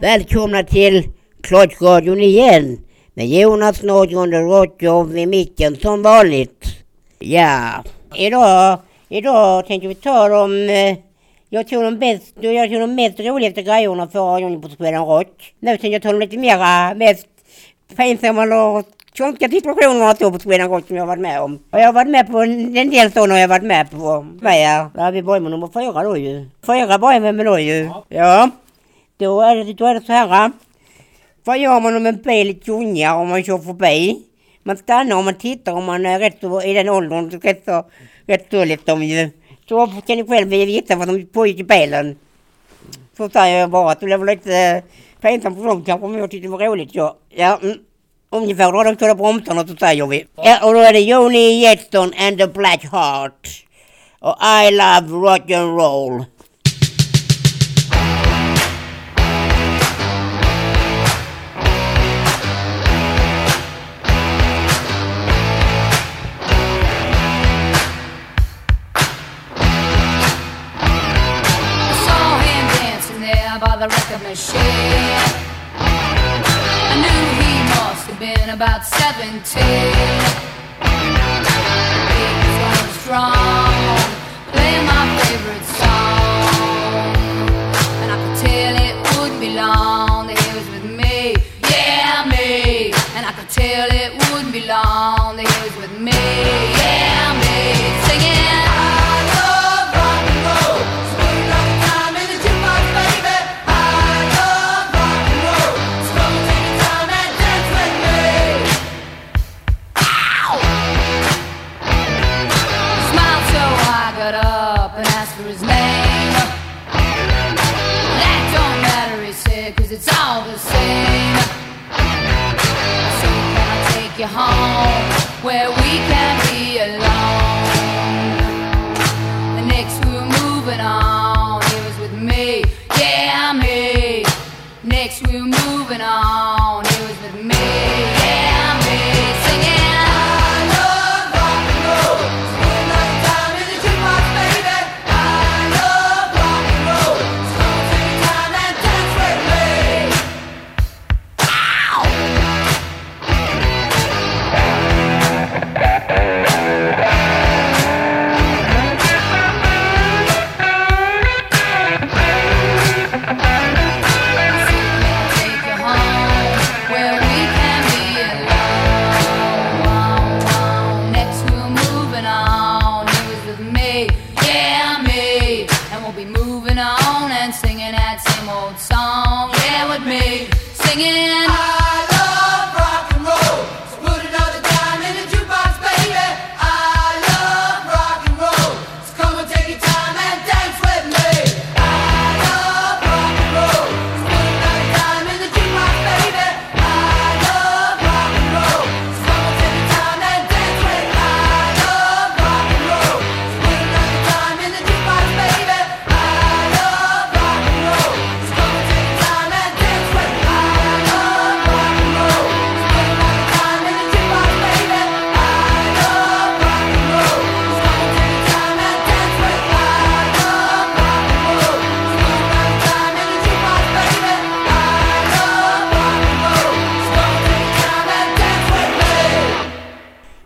Välkomna till Klottradion igen med Jonas Nordgren och Rotjob vid micken som vanligt. Ja, idag, idag tänkte vi ta om eh, jag tror de bäst, jag tog de mest roligaste grejerna för gången på Sweden Rock. Nu tänkte jag ta de lite mera, äh, mest pinsamma eller konstiga situationerna så på Sweden Rock som jag har varit med om. Och jag har varit med på en, en del sådana har jag varit med på. Med, Ja, vi börjar med nummer fyra då ju. Fyra börjar vi med då ju. Ja. Då är det, då är det så här. Äh. Vad gör man om en bil tjongar om man kör förbi? Man stannar och man tittar om man är rätt så, i den åldern, rätt så, rätt så liksom ju. Så kan ni själv veta vad som pågick i bilen. Så säger jag bara att det blev lite eh, pinsamt för dem kanske, men jag tyckte det var roligt så. Ja, mm. ungefär då de står bromsarna så säger vi. Ja, och då är det Joni Jetson and the Black Heart. Och I love rock seventeen.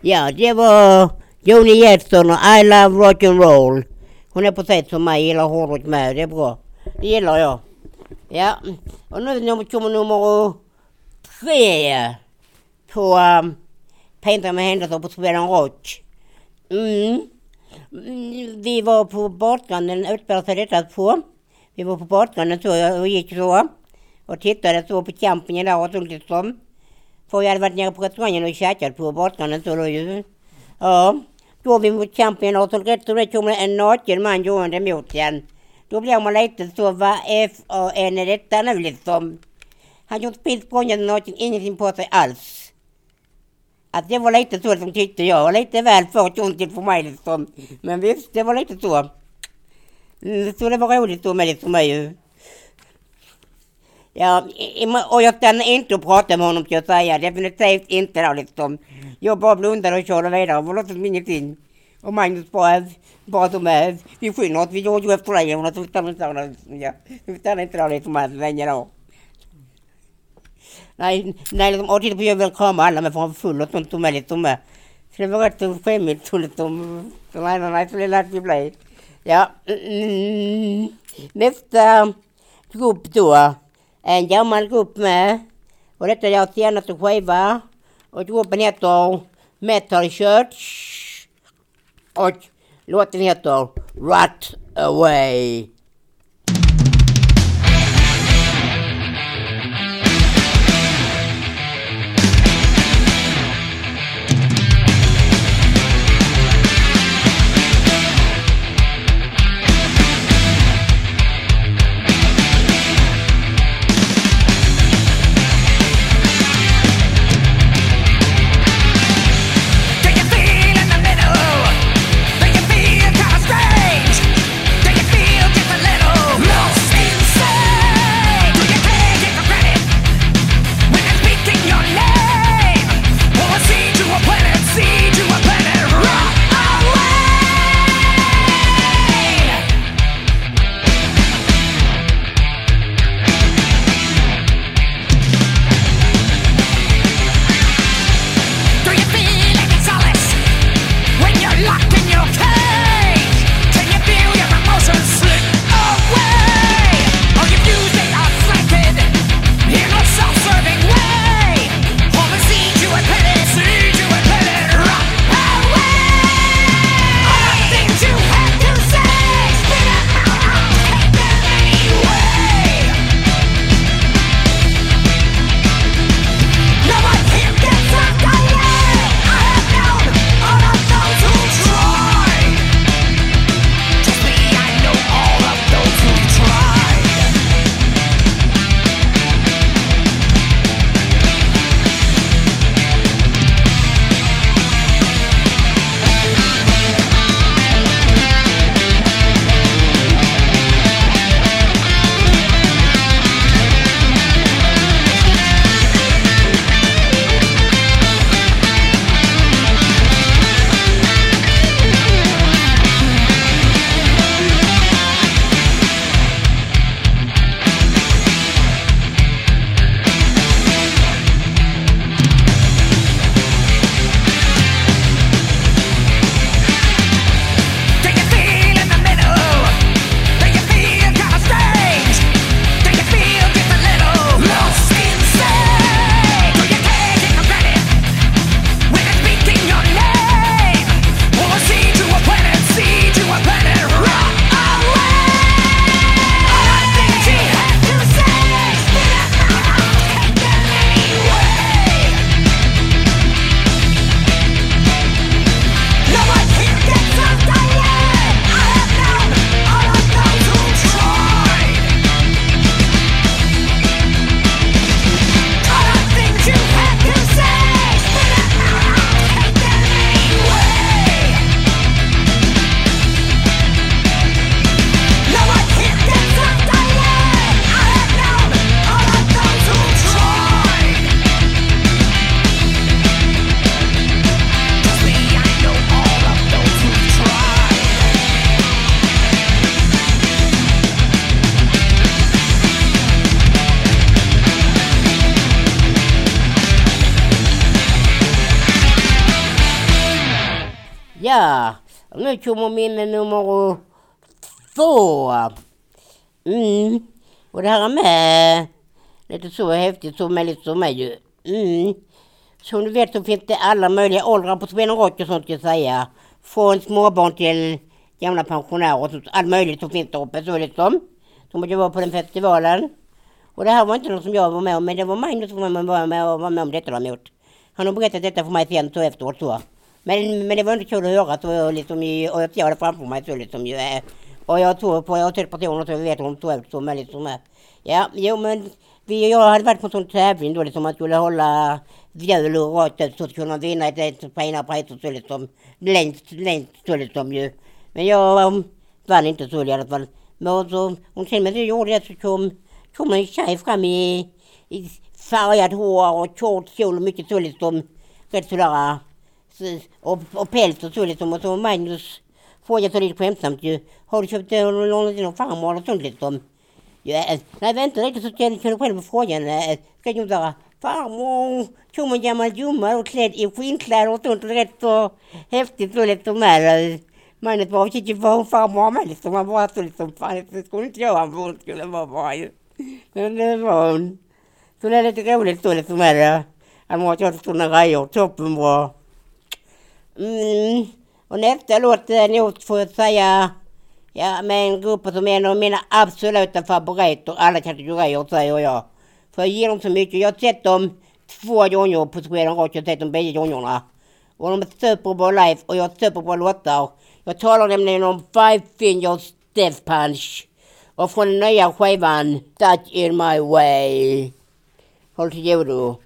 Ja, det var Joni Jetson och I love Rock'n'Roll. Hon är precis som mig, gillar hårdrock med. Det är bra. Det gillar jag. Ja, och nu kommer nummer tre på um, Pinsamma händelser på Sweden Rock. Mm. mm vi var på badstranden, utspelade sig detta på. Vi var på badstranden så och gick så. Och tittade så på campingen där och så liksom. För vi hade varit nere på restaurangen och käkat på badstranden så då ju. Ja. då vi mot campingen och så rätt och rätt kommer en naken man gående mot en. Då blir man lite så, vad fan är detta nu liksom? Han gjorde piss språngande naken, ingenting på sig alls. Att det var lite så som tyckte jag. var lite väl för tjontigt för mig liksom. Men visst, det var lite så. Mm, så det var roligt då med det mig ju. Ja, och jag stannar inte och pratar med honom ska jag säga. Definitivt inte då liksom. Jag bara blundade och körde vidare. Det var låtsas som ingenting. Och Magnus bara, bara som är, vi skyndar oss, vi går ju efter dig Jonas. Vi stannar inte där, ja. Vi stannar inte där liksom här länge då. Nej, nej liksom, och titta på jag vill krama alla men för han full och sånt som är liksom. Så det var rätt så skämmigt så liksom. Så nej, nej, nej, så det lät vi bli. Ja, mm, nästa grupp då. En gammal grupp med. Och detta är deras senaste skiva. Och gruppen heter Metal Church. Och låten heter Rut Away. Nu kommer minne nummer två. Mm. Och det här är med lite så häftigt som är lite som är ju. Mm. Som du vet så finns det alla möjliga åldrar på Sweden Rock och sånt ska jag säga. Från småbarn till gamla pensionärer och sånt. Allt möjligt som finns där uppe så liksom. Som att jag var på den festivalen. Och det här var inte något som jag var med om men det var Magnus som var med, var med, var med om detta däremot. Han har berättat detta för mig sen så efteråt så. Men, men det var inte kul att höra så liksom i, och jag ser det framför mig så liksom ju. Eh. Och jag tror på, jag har sett personer så jag vet hur de såg ut så men liksom. Eh. Ja, jo men vi, jag hade varit på en sån tävling då liksom man skulle hålla hjul och rakt ut så skulle man vinna ett, ett fina priser så liksom. Längst, längst så liksom ju. Men jag um, vann inte så i alla fall. Men så, och sen när så gjorde jag så kom kom en tjej fram i, i färgat hår och kort kjol och mycket så liksom rätt sådär och, och päls och så liksom och så Magnus frågade så lite skämtsamt ju. Har du köpt eh, lånat någon någon farmor eller sånt liksom? Ja, eh, nej vänta lite så ska jag själv frågan. Eh, ska jag göra farmor kom en gammal gumma och klädd i skinnkläder och sånt och rätt så häftigt så liksom här. Magnus bara shit ju vad farmor har med liksom. han bara så liksom fan det skulle inte jag han hon skulle vara bra ju. Men det var hon. Så det är lite roligt så liksom med det. Han har ha sådana grejer, toppenbra. Mm. Och nästa låt är nog får jag säga, ja med en grupp som är en av mina absoluta favoriter, alla kategorier säger jag. För jag gillar dem så mycket. Jag har sett dem två gånger på Sweden Rock, jag har sett dem bägge gångerna. Och de är superbra live och jag har superbra låtar. Jag talar nämligen om Five Fingers Death Punch. Och från den nya skivan Touch In My Way. Håll till godo.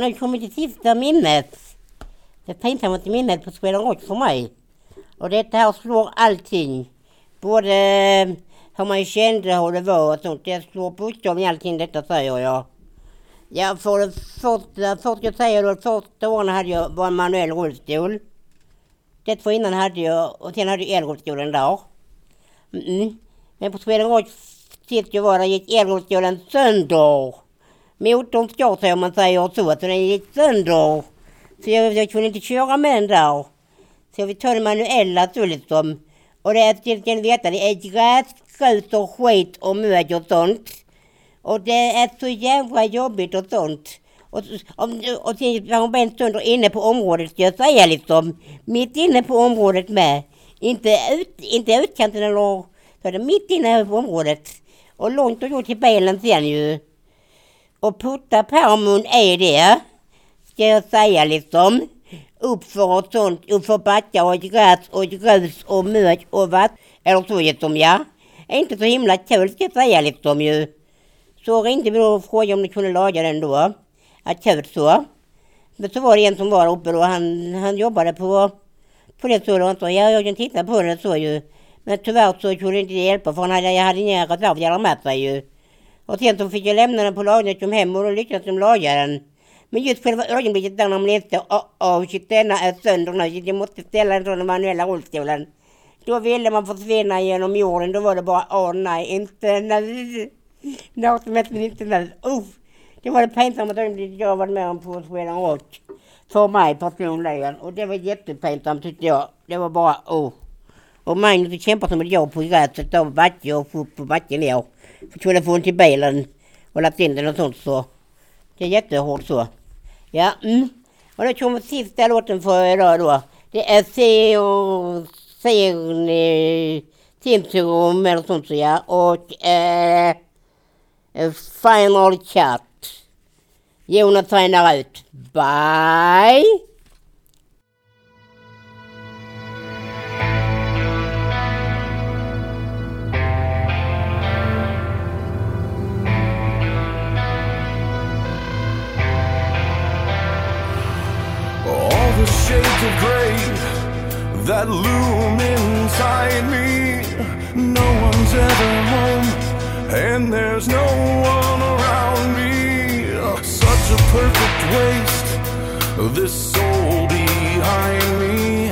Nu kommer det sista minnet. Det pinsammaste minnet på Sweden Rock för mig. Och detta här slår allting. Både eh, hur man kände, hur det var och sånt. Det slår bokstavligen allting detta säger jag. Ja, för det första, först jag säger då, första åren hade jag bara en manuell rullstol. Det två innan hade jag, och sen hade jag elrullstolen där. Mm. Men på Sweden Rock sist jag var där gick elrullstolen sönder. Motorn skar sig om man säger så, så den gick sönder. Så jag, jag kunde inte köra med den där. Så vi tog den manuella så liksom. Och det är, ska ni veta, det är gräs, och skit och mög och sånt. Och det är så jävla jobbigt och sånt. Och, och, och sen har hon bent sönder inne på området ska jag säga liksom. Mitt inne på området med. Inte, ut, inte utkanten eller så är det mitt inne på området. Och långt och gå till bilen sen ju. Och putta pärmen är det. Ska jag säga liksom. Uppför och sånt, uppför backar och gräs och grus och mök och vatten. Eller så liksom ja. Inte så himla kul ska jag säga liksom ju. Så ringde vi då och frågade om de kunde laga den då. Akut så. Men så var det en som var uppe då, han, han jobbade på, på det så då. Ja, jag kan titta på det så ju. Men tyvärr så kunde inte det hjälpa för han hade, jag hade inga reservdelar med sig ju. Och sen så fick jag lämna den på lagret, kom hem och då lyckades de laga den. Men just själva ögonblicket där när man läste, oh, oh shit denna är sönder nu, jag måste ställa den från den manuella rullstolen. Då ville man försvinna genom jorden, då var det bara, åh oh, nej, inte nu. Något som hette inte nu. Uff. Det var det pinsammaste ögonblicket jag varit med om på Sweden Rock. För mig personligen. Och det var jättepinsamt tyckte jag. Det var bara, oh. Och Magnus kämpade som ett jag på gräset Då backe och upp och backen ner. För att kunna få till bilen och lagt in den och sånt så. Det är jättehårt så. Ja, mm. Och då kommer sista låten för idag då. Det är C och C eh, Timserum eller sånt så ja. Och eh, eh Final Chat. Jonas signar ut. Bye! That loom inside me. No one's ever home, and there's no one around me. Such a perfect waste, this soul behind me.